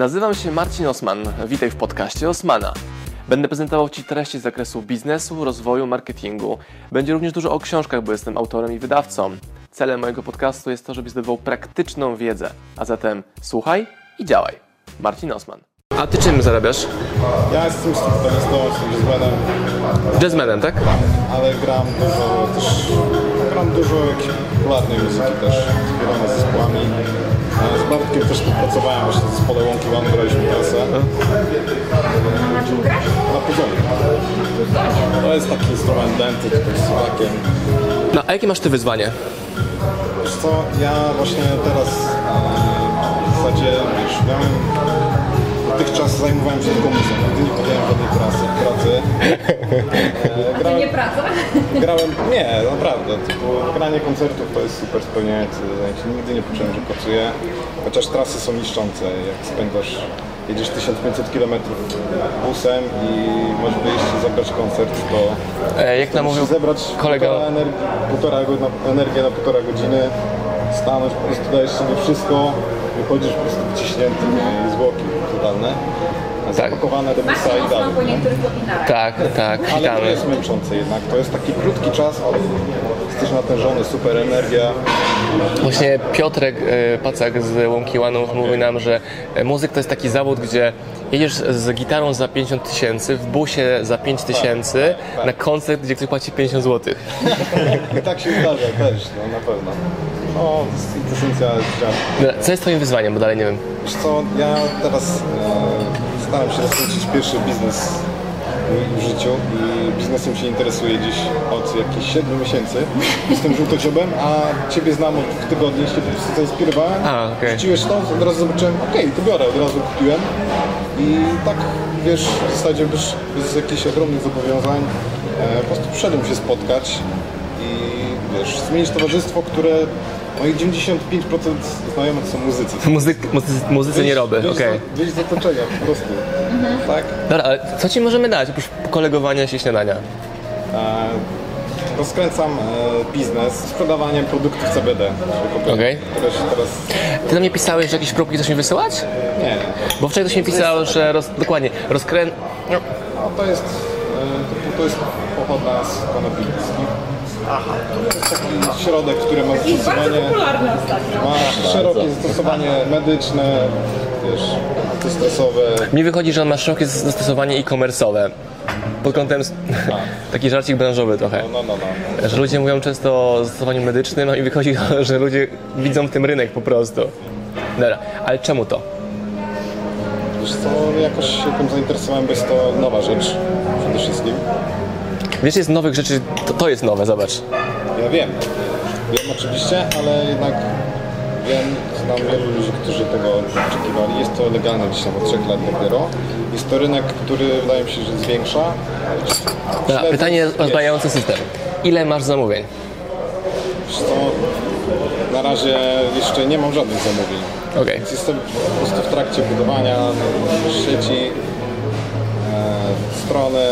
Nazywam się Marcin Osman. Witaj w podcaście Osmana. Będę prezentował Ci treści z zakresu biznesu, rozwoju, marketingu. Będzie również dużo o książkach, bo jestem autorem i wydawcą. Celem mojego podcastu jest to, żebyś zdobywał praktyczną wiedzę. A zatem słuchaj i działaj. Marcin Osman. A Ty czym zarabiasz? Ja jestem strukturalistą, jestem jazzmanem, Jazzmanem, tak? ale gram dużo też, gram dużo jakiejś popularnej muzyki też, z wieloma zespołami. Z Bartkiem też współpracowałem właśnie z zespole Łąki One, graliśmy trasę. Na czym grasz? Na puzonie. To jest taki instrument denty, tylko z suwakiem. No, a jakie masz Ty wyzwanie? Wiesz co, ja właśnie teraz e, w zasadzie, wiesz, miałem dotychczas zajmowałem się tylko muzyką, nigdy nie podjąłem żadnej pracy, pracy. E, To nie praca? Grałem, nie, naprawdę, typu, granie koncertów to jest super spełniające zajęcie. Nigdy nie poczułem, że pracuję, chociaż trasy są niszczące. Jak spędzasz, jedziesz 1500 km busem i możesz wyjść i zagrać koncert, to E, jak nam mówił musisz zebrać kolega... półtora, energii, półtora energię na półtora godziny, stanąć, po prostu dajesz sobie wszystko, wychodzisz po prostu wyciśnięty i zwłoki totalne. Tak. Zapakowane do busa i dalej. po niektórych webinarach. Tak, tak, Ale to jest męczące jednak. To jest taki krótki czas, ale jesteś natężony, super energia. Właśnie Piotrek e, Pacak z Łąki Łanów mówi nam, że e, muzyk to jest taki zawód, gdzie jedziesz z gitarą za 50 tysięcy, w busie za 5 tysięcy, na koncert, gdzie ktoś płaci 50 zł. I tak się zdarza też, no na pewno. No. Co jest twoim wyzwaniem, bo dalej nie wiem. Wiesz co, ja teraz e, staram się rozkręcić pierwszy biznes w życiu i biznesem się interesuję dziś od jakichś 7 miesięcy. Jestem żółtociobem, a Ciebie znam od tygodni, się po prostu zainspirowałem. A, okej. Rzuciłeś to, od razu zobaczyłem, okej, to biorę, od razu kupiłem. I tak, wiesz, w zasadzie bez, bez jakichś ogromnych zobowiązań e, po prostu przyszedłem się spotkać wiesz, zmienić towarzystwo, które moich 95% znajomych są muzycy. Muzyk, muzycy, muzycy nie robię, Wyjść okej. z- Wyjść z otoczenia po prostu. Tak? Dobra, ale co ci możemy dać, oprócz kolegowania się śniadania? E, rozkręcam e, biznes z sprzedawaniem produktów CBD. Okej. Się teraz... Ty do mnie pisałeś, że jakieś próbki chcesz mi wysyłać? Nie. Bo wczoraj ktoś mi pisał, że roz, dokładnie, rozkrę... No, to jest, e, typu, to jest pochodna z konopi. Aha. To jest taki środek, który ma Jest bardzo zastosowanie... popularny ostatnio. Ma szerokie zastosowanie medyczne, wiesz, antystresowe. Mi wychodzi, że on ma szerokie zastosowanie e-commerce'owe. Pod kątem... Taki żarcik branżowy trochę. No, no, no. Że ludzie mówią często o zastosowaniu medycznym, a mi wychodzi, że ludzie widzą w tym rynek po prostu. Dobra, ale czemu to? Wiesz co, jakoś się tym zainteresowałem, bo jest to nowa rzecz przede wszystkim. Wiesz, jest nowych rzeczy, to, to jest nowe, zobacz. Ja wiem, wiem oczywiście, ale jednak wiem, znam wielu ludzi, którzy tego oczekiwali. Jest to legalne gdzieś tam od 3 lat dopiero. Jest to rynek, który wydaje mi się, że zwiększa. Dobra, Śledzę- pytanie wiesz, rozbrajający system. Ile masz zamówień? wiesz co, na razie jeszcze nie mam żadnych zamówień. Więc Jestem po prostu w trakcie budowania sieci, strony.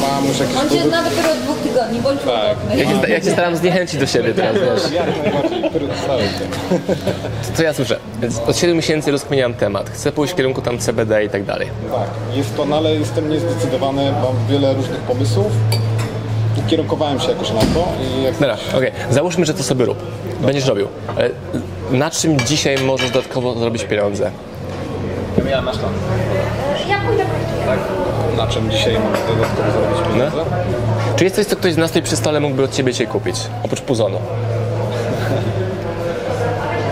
Mam już jakieś On cię zna dopiero od dwóch tygodni, bądź Tak. Ja cię, ja cię staram zniechęcić do siebie teraz, wiesz. Jak najbardziej, się. Co ja słyszę? Więc od 7 miesięcy rozkminiam temat. Chcę pójść w kierunku tam CBD i tak dalej. Tak, jest to, no ale jestem niezdecydowany, mam wiele różnych pomysłów. Ukierunkowałem się jakoś na to i jak Dobra, okej. Załóżmy, że to sobie rób. Będziesz robił. Ale na czym dzisiaj możesz dodatkowo zrobić pieniądze? Ja pójdę praktycznie. tak, na czym dzisiaj mam dodatkowo zarobić pieniądze. Czy jest coś, co ktoś z nas tutaj przy stole mógłby od Ciebie dzisiaj kupić? Oprócz puzonu.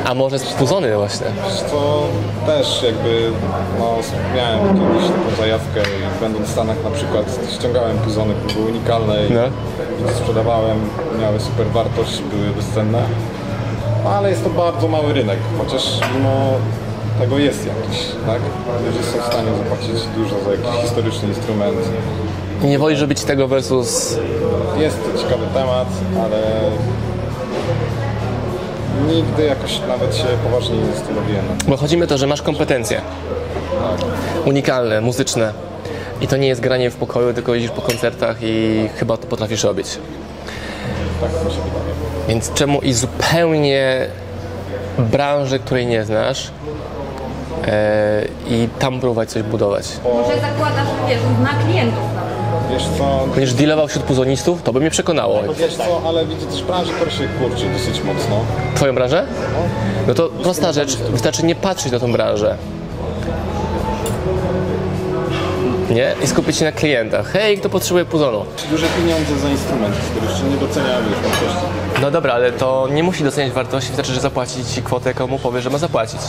A może z puzony właśnie? Co, też jakby, no miałem kiedyś taką zajawkę i będąc w Stanach na przykład ściągałem puzony, które były unikalne i No. i sprzedawałem, miały super wartość, były bezcenne. No, ale jest to bardzo mały rynek, chociaż mimo tego jest jakiś, tak? Ludzie są w stanie zapłacić dużo za jakiś historyczny instrument. I nie wolisz robić tego versus... Jest to ciekawy temat, ale nigdy jakoś nawet się poważnie nie zastanowiłem. Bo chodzi mi o to, że masz kompetencje. Unikalne, muzyczne. I to nie jest granie w pokoju, tylko jeździsz po koncertach i chyba to potrafisz robić. Tak mi się wydaje. Więc czemu i zupełnie branży, której nie znasz, i tam próbować coś budować. Może zakłada, że wiesz, zna klientów. Wiesz co, Będziesz dealował wśród puzonistów, to by mnie przekonało. wiesz co, ale widzę też branżę, która się kurczy dosyć mocno. Twoją branżę? No to prosta rzecz, wystarczy nie patrzeć na tą branżę. Nie? I skupić się na klientach. Hej, kto potrzebuje puzonu? Duże pieniądze za instrument, który jeszcze nie doceniają już wartości. No dobra, ale to nie musi doceniać wartości, wystarczy, że zapłaci ci kwotę, jaką mu powie, że ma zapłacić.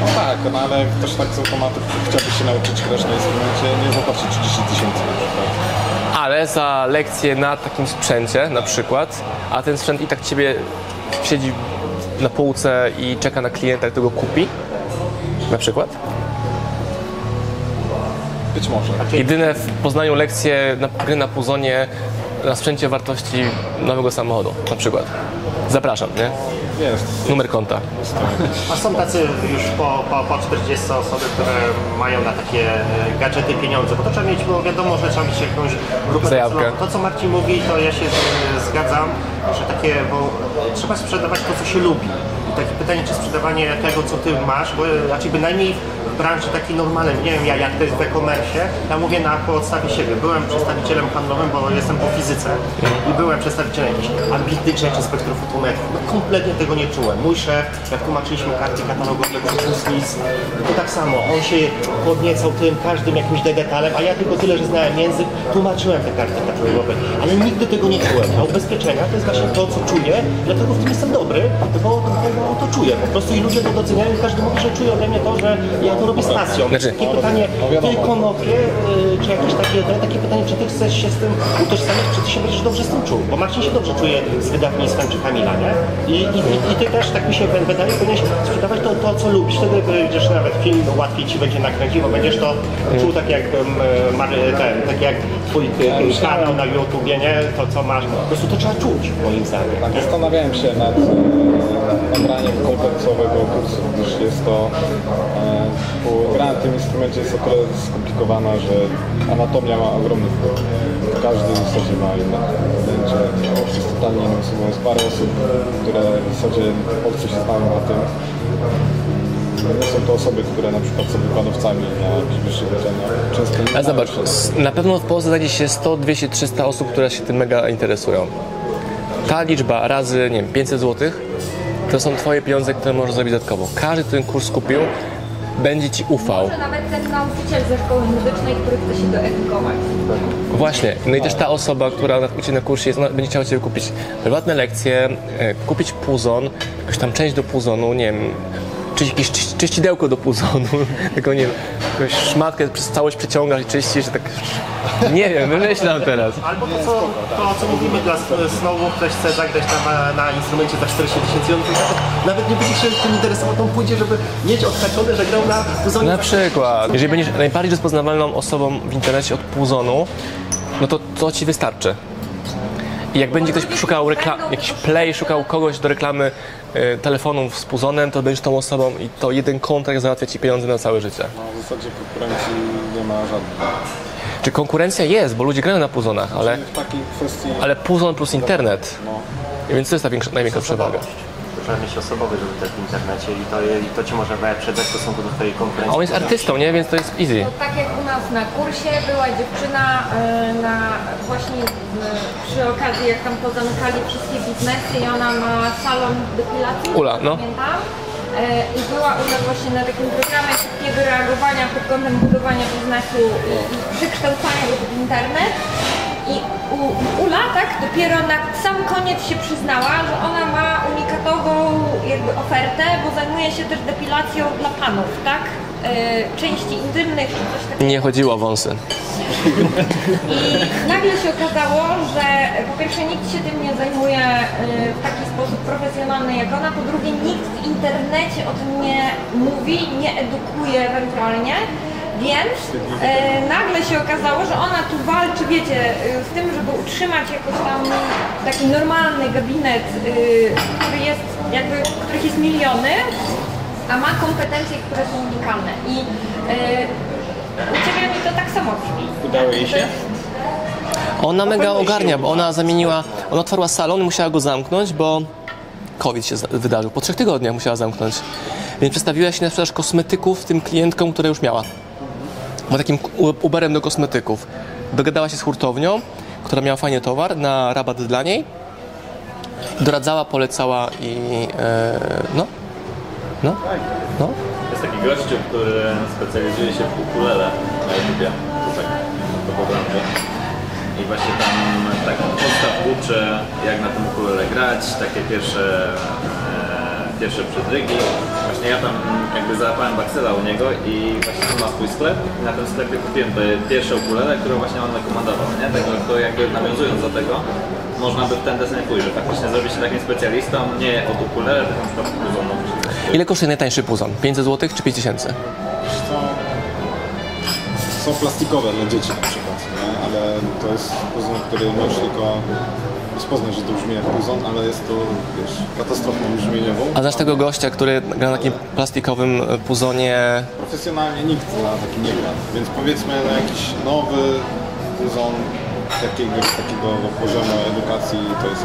No tak, no ale ktoś tak z automatu chciałby się nauczyć grać na instrumencie, nie zapłaci 30 tysięcy na przykład. Ale za lekcję na takim sprzęcie na przykład, a ten sprzęt i tak ciebie siedzi na półce i czeka na klienta, który go kupi, na przykład. Być może. Jedyne w Poznaniu lekcje na, gry na puzonie na sprzęcie wartości nowego samochodu, na przykład. Zapraszam, nie? Jest. Numer konta. A są tacy już po, po, po 40 osoby, które mają na takie e, gadżety pieniądze, bo to trzeba mieć, bo wiadomo, że trzeba mieć jakąś grupę Zajawkę. docelową. To co Marcin mówi, to ja się z- zgadzam, że takie, bo trzeba sprzedawać to, co się lubi. I takie pytanie, czy sprzedawanie tego, co ty masz, bo raczej bynajmniej w branży takiej normalnej, nie wiem ja jak to jest w e-commerce, ja mówię na podstawie siebie. Byłem przedstawicielem handlowym, bo jestem po fizyce i byłem przedstawicielem jakichś ambitnych rzeczy, spektrofotometrów. No kompletnie tego nie czułem. Mój szef, jak tłumaczyliśmy karty katalogowe, nic, to tak samo. On się podniecał tym, każdym jakimś detalem, a ja tylko tyle, że znałem język, tłumaczyłem te karty katalogowe, ale nigdy tego nie czułem. A ubezpieczenia to jest właśnie to, co czuję, dlatego w tym jestem dobry, bo to czuję po prostu i ludzie to doceniają i każdy mówi, że czuje ode mnie to, że ja to robię z pasją. Znaczy- Takie pytanie, ty konopie, y, czy jakieś takie, to takie pytanie, czy ty chcesz się z tym utożsamiać, czy ty się będziesz dobrze z tym czuł? Bo Marcin się dobrze czuje z wydawnictwem czy Kamila, nie? I, i, i, i ty też, tak mi się wydaje, powinieneś sprzedawać to, to co lubisz. Wtedy będziesz nawet film łatwiej ci będzie nakręcić, bo będziesz to czuł tak jak, e, ten, tak jak twój e, kanał na YouTubie, nie? To co masz, po prostu to trzeba czuć, moim zdaniem. Tak, zastanawiałem się nad e, nabraniem kompleksowego kursu, gdyż jest to, e, gra na tym instrumencie jest o tyle skomplikowana, że anatomia ma ogromny wpływ. Każdy w zasadzie ma inne zdjęcie. Jest totalnie inną osobą. Jest parę osób, które w zasadzie Polsce się znają na tym. Nie są to osoby, które na przykład są wykładowcami na jakichś wyższych uczelniach. Często nie Ale zobacz, na pewno w Polsce znajdzie się 100, 200, 300 osób, które się tym mega interesują. Ta liczba razy, nie wiem, 500 zł to są twoje pieniądze, które możesz zrobić dodatkowo. Każdy, kto ten kurs kupił, będzie ci ufał. Może nawet ten nauczyciel ze szkoły muzycznej, który chce się doedukować. Właśnie. No i też ta osoba, która na- na kursie jest, ona będzie chciała Ciebie kupić prywatne lekcje, e, kupić puzon, jakąś tam część do puzonu, nie wiem, czy jakieś czyś- czyścidełko do puzonu, tylko nie wiem, jakąś szmatkę przez całość przeciągasz i czyścisz, tak... Nie wiem, wymyślam teraz. Albo to, co, to, co mówimy dla Snowu, ktoś chce zagrać na, na instrumencie za 40 tysięcy, nawet, nie będzie się tym interesował tą pójdzie, żeby mieć odhaczone, że grał na puzonie. Na przykład, jeżeli będziesz najbardziej rozpoznawalną osobą w internecie od puzonu, no to to Ci wystarczy. I jak będzie ktoś szukał reklam, jakiś play, szukał kogoś do reklamy telefonów z puzonem, to będziesz tą osobą i to jeden kontrakt załatwia Ci pieniądze na całe życie. No, w zasadzie konkurencji nie ma żadnej. Czy konkurencja jest, bo ludzie grają na puzonach, ale, W takiej kwestii ale puzon plus internet, no, więc to jest ta większa, największa przewaga. Trzeba mieć osobowy, żeby też w internecie i to, i to ci może wyprzedzać w stosunku do twojej A konkurencji. on jest artystą, nie? Więc to jest easy. To tak jak u nas na kursie była dziewczyna e, na właśnie e, przy okazji jak tam pozamykali wszystkie biznesy i ona ma salon depilacji. Ula, no. Pamiętam. E, I była u nas właśnie na takim programie szybkiego reagowania pod kątem budowania biznesu i, i przekształcania go w internet. Ula tak dopiero na sam koniec się przyznała, że ona ma unikatową jakby ofertę, bo zajmuje się też depilacją dla panów, tak? E, części intymnych czy coś takiego. Nie chodziło o wąsy. I nagle się okazało, że po pierwsze nikt się tym nie zajmuje y, w taki sposób profesjonalny jak ona, po drugie nikt w internecie o tym nie mówi, nie edukuje ewentualnie. Więc y, nagle się okazało, że ona tu walczy, wiecie, z tym, żeby utrzymać jakoś tam taki normalny gabinet, y, który jest jakby, których jest miliony, a ma kompetencje, które są unikalne. I y, u Ciebie mi to tak samo brzmi. Udało jej się? Ona mega ogarnia, bo ona zamieniła, ona otwarła salon i musiała go zamknąć, bo COVID się wydarzył. Po trzech tygodniach musiała zamknąć. Więc przedstawiła się na sprzedaż kosmetyków tym klientkom, które już miała. Była takim Uberem do kosmetyków. Dogadała się z hurtownią, która miała fajny towar na rabat dla niej. Doradzała, polecała i e, no, no, no. Jest taki gościu, który specjalizuje się w ukulele na YouTubie. To tak, to po. I właśnie tam tak podstaw uczy, jak na tym ukulele grać, takie pierwsze, pierwsze przedrygi. Właśnie ja tam jakby załapałem baksyla u niego i właśnie on ma swój sklep i na tym sklepie kupiłem te pierwsze ukulele, które właśnie on rekomendował, nie? Tego, to jakby nawiązując do tego, można by w ten desen pójść, że faktycznie zrobić się takim specjalistą, nie od ukulele, tylko na przykład puzonu. Ile kosztuje najtańszy puzon? 500 zł czy 5000? Wiesz co, są plastikowe dla dzieci na przykład, nie? ale to jest puzon, który możesz tylko rozpoznać, że to brzmi jak puzon, ale jest to, wiesz, katastrofą brzmieniową. A znasz tego gościa, który gra na takim plastikowym e, puzonie? Profesjonalnie nikt na takim nie gra, więc powiedzmy na jakiś nowy puzon jakiegoś takiego poziomu edukacji to jest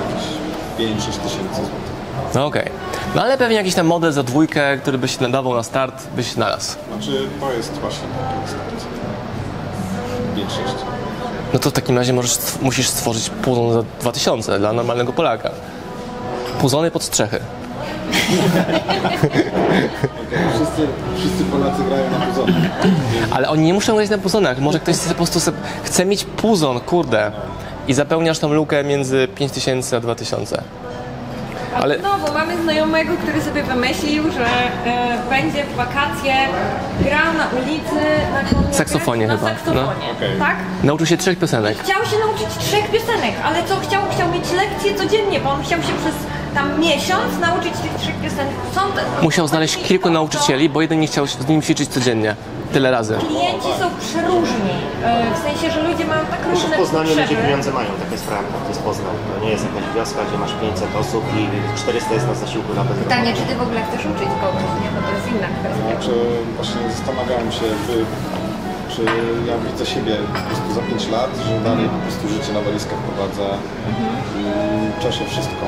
jakieś 5-6 tysięcy złotych. No okej. No ale pewnie jakiś tam model za dwójkę, który by się nadawał na start, byś znalazł. Znaczy to jest właśnie taki start. 5-6. No to w takim razie możesz, musisz stworzyć puzon za 2000 dla normalnego Polaka. Puzony pod strzechy. Wszyscy, wszyscy Polacy grają na puzony. Ale oni nie muszą grać na puzonach. Może ktoś po prostu chce mieć puzon, kurde. I zapełniasz tą lukę między 5000 a 2000. Ale- Ale znowu mamy znajomego, który sobie wymyślił, że e, będzie w wakacje grał na ulicy na Saksofonie na chyba, saksofonie, no. Okej. tak? Nauczył się trzech piosenek. Chciał się nauczyć trzech piosenek, ale co chciał? Chciał mieć lekcje codziennie, bo on chciał się przez tam miesiąc nauczyć tych trzech piosenek. Są te, Musiał znaleźć kilku nauczycieli, bo jeden nie chciał z nim ćwiczyć codziennie. Tyle razy. Klienci są przeróżni, e, w sensie, że ludzie mają tak W różne Poznaniu ludzie potrzeby. pieniądze mają, tak jest prawda. To jest Poznań. To nie jest jakaś wioska, gdzie masz 500 osób i 400 jest na zasiłku na bezrobocie. Pytanie, czy ty w ogóle chcesz uczyć kogoś, nie? Bo to jest inna kwestia. Znaczy właśnie zastanawiałem się, czy, czy ja widzę siebie po prostu za 5 lat, że dalej po prostu życie na walizkach prowadzę i czaszę wszystko.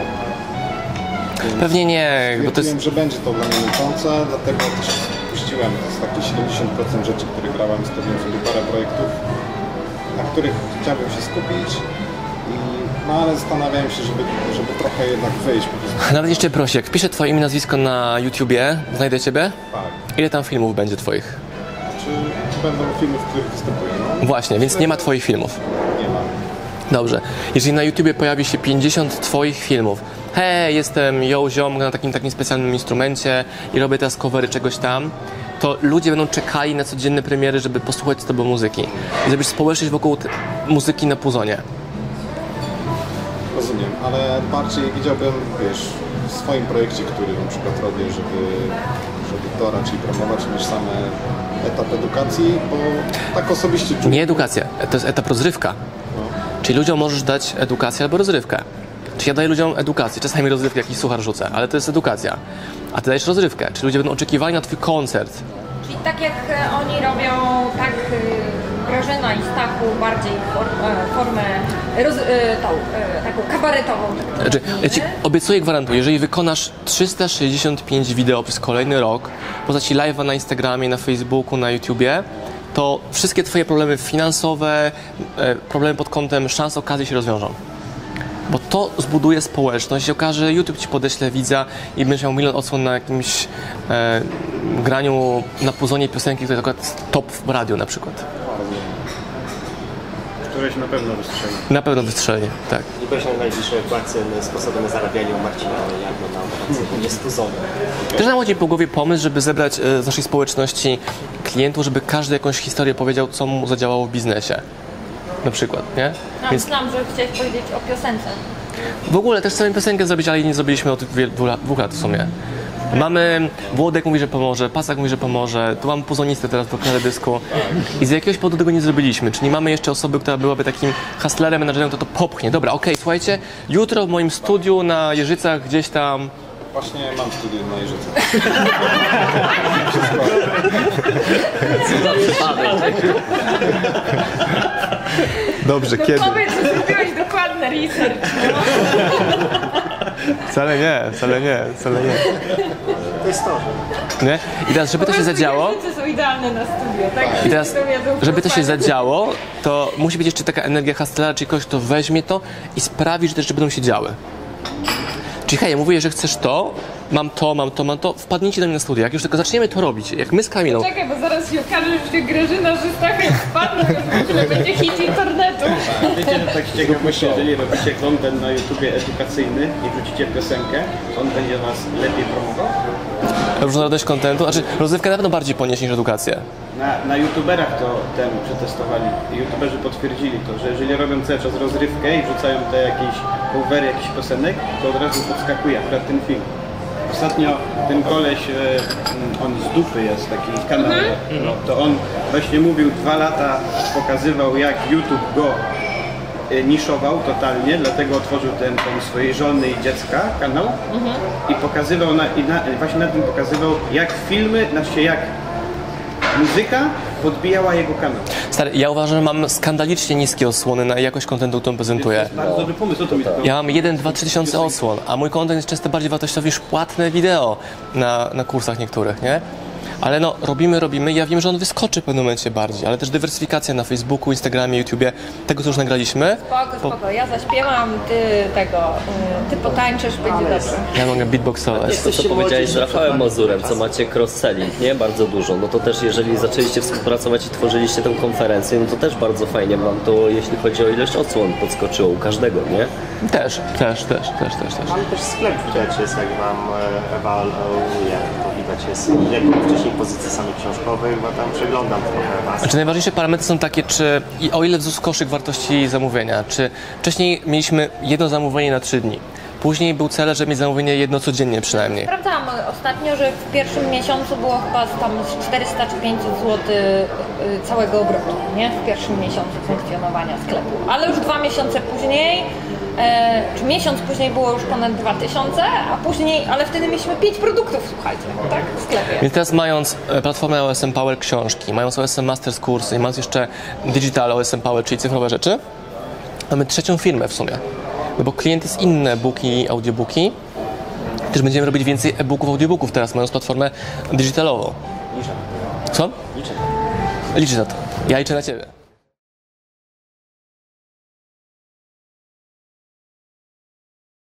Więc Pewnie nie, bo to jest... Stwierdziłem, że będzie to dla mnie męczące, dlatego też puściłem z takie 70% rzeczy, które grałem, stawiłem sobie parę projektów, na których chciałbym się skupić. I, no ale zastanawiałem się, żeby, żeby trochę jednak wyjść po prostu. Nawet jeszcze proszę, jak wpiszę twoje imię, nazwisko na YouTubie, znajdę ciebie? Tak. Ile tam filmów będzie twoich? Czy będą filmy, w których występuję? No, Właśnie, więc nie ma twoich filmów. nie ma. Dobrze. Jeżeli na YouTubie pojawi się 50 Twoich filmów, hej, jestem yo ziom na takim takim specjalnym instrumencie i robię teraz covery czegoś tam, to ludzie będą czekali na codzienne premiery, żeby posłuchać z Tobą muzyki. I zrobisz społeczność wokół muzyki na puzonie. Rozumiem, ale bardziej widziałbym, wiesz, w swoim projekcie, który na przykład robię, żeby, żeby to raczej promować niż same etap edukacji, bo tak osobiście czuję. Nie edukacja, to jest etap rozrywka. Czyli ludziom możesz dać edukację albo rozrywkę. Czy ja daję ludziom edukację, czasami rozrywkę, jakiś suchar rzucę, ale to jest edukacja. A ty dajesz rozrywkę, czyli ludzie będą oczekiwali na twój koncert. Czyli tak jak e, oni robią, tak e, Grażyna i Stachu bardziej e, formę roz, e, tą, e, taką kabaretową. Znaczy, ja ci obiecuję, gwarantuję, jeżeli wykonasz 365 wideo przez kolejny rok, poza ci live'a na Instagramie, na Facebooku, na YouTubie, to wszystkie twoje problemy finansowe, e, problemy pod kątem szans, okazji się rozwiążą. Bo to zbuduje społeczność i okaże, że YouTube ci podeśle widza i będziesz miał milion odsłon na jakimś e, graniu na puzonie piosenki, która jest akurat top w radiu na przykład. Któreś na pewno wystrzeli. Na pewno wystrzelnie, tak. I weź na najbliższej pracy sposobem na zarabianie u Marcina Jagno na operacji. Nie stuzony. Też nam chodzi po głowie pomysł, żeby zebrać e, z naszej społeczności klientów, żeby każdy jakąś historię powiedział, co mu zadziałało w biznesie. Na przykład, nie? No, Więc myślałam, że chciałeś powiedzieć o piosence. w ogóle też chcemy piosenkę zrobić, ale jej nie zrobiliśmy od dwóch lat, w sumie. Mamy, Włodek mówi, że pomoże, Pasak mówi, że pomoże, tu mam puzonistę teraz po teledysku i z jakiegoś powodu tego nie zrobiliśmy, czyli mamy jeszcze osoby, która byłaby takim hustlerem, menadżerem, to to popchnie. Dobra, okej, słuchajcie, jutro w moim studiu na Jeżycach gdzieś tam Właśnie mam studium na Jeżyce. Dobrze, No powiedz, że zrobiłeś dokładny research. Wcale nie, wcale nie, wcale nie. To jest to. Nie? I teraz, żeby to się zadziało, Rzeczy są idealne na studio, tak? i teraz, żeby to się zadziało, to musi być jeszcze taka energia hustlera, czyli ktoś, kto weźmie to i sprawi, że te rzeczy będą się działy. Czyli hej, ja mówię, że chcesz to, mam to, mam to, mam to, wpadnijcie do mnie na studia. Jak już tylko zaczniemy to robić, jak my z Kamilą, Czekaj, bo zaraz się okaże, że się Grażyna Żystaka wpadnie, że będzie hit internetu. Wiecie, że tak ciekawości, jeżeli robicie content na YouTubie edukacyjny i wrzucicie piosenkę, to on będzie was lepiej promował? różnorodność kontentu, znaczy rozrywkę na pewno bardziej ponieść niż edukację. Na, na YouTuberach to ten przetestowali YouTuberzy potwierdzili to, że jeżeli robią cały czas rozrywkę i wrzucają te jakieś covery jakichś piosenek, to od razu podskakuje akurat ten film. Ostatnio ten koleś, e, on z dupy jest, taki kanał, no, to on właśnie mówił dwa lata, pokazywał jak YouTube go e, niszował totalnie, dlatego otworzył ten, ten swojej żony i dziecka kanał i pokazywał, na, i na, właśnie na tym pokazywał jak filmy, znaczy jak muzyka podbijała jego kanał. Stary, ja uważam, że mam skandalicznie niskie osłony na jakość kontentu, którą prezentuję. Bardzo dobry pomysł, o to mi tylko... Ja mam 1, 2, 3 tysiące odsłon, a mój kontent jest często bardziej wartościowy niż płatne wideo na, na kursach niektórych, nie? Ale no, robimy, robimy. Ja wiem, że on wyskoczy w pewnym momencie bardziej, ale też dywersyfikacja na Facebooku, Instagramie, YouTubie, tego co już nagraliśmy. Spoko, spoko, ja zaśpiewam, ty tego, y, ty potańczysz, będzie dobrze. Ja mogę beatboxować. To, co powiedziałeś z Rafałem Mazurem, co macie cross-selling, nie? Bardzo dużo. No to też, jeżeli zaczęliście współpracować i tworzyliście tę konferencję, no to też bardzo fajnie wam to, jeśli chodzi o ilość odsłon, podskoczyło u każdego, nie? Też, też, też, też, też, też. Ale też sklep widać jest, jak wam e, ewaluuje, to widać jest, wcześniej pozycji samych książkowych, bo tam przeglądam trochę was. Znaczy najważniejsze parametry są takie, czy i o ile wzrósł koszyk wartości zamówienia, czy wcześniej mieliśmy jedno zamówienie na trzy dni, później był cel, żeby mieć zamówienie jedno codziennie przynajmniej. Sprawdzałam ostatnio, że w pierwszym miesiącu było chyba tam z 400 czy 500 zł y, całego obrotu, nie? W pierwszym miesiącu funkcjonowania sklepu. Ale już dwa miesiące później, e, czy miesiąc później było już ponad 2000, a później, ale wtedy mieliśmy 5 produktów, słuchajcie, tak? W sklepie. Więc teraz mając e, platformę OSM Power książki, mając OSM Masters kursy i mając jeszcze digital OSM Power, czyli cyfrowe rzeczy, mamy trzecią firmę w sumie. No bo klient jest inne e-booki i audiobooki. Też będziemy robić więcej e-booków, audiobooków teraz, mając platformę digitalową. Co? Liczę. Liczę na to. Ja liczę na Ciebie.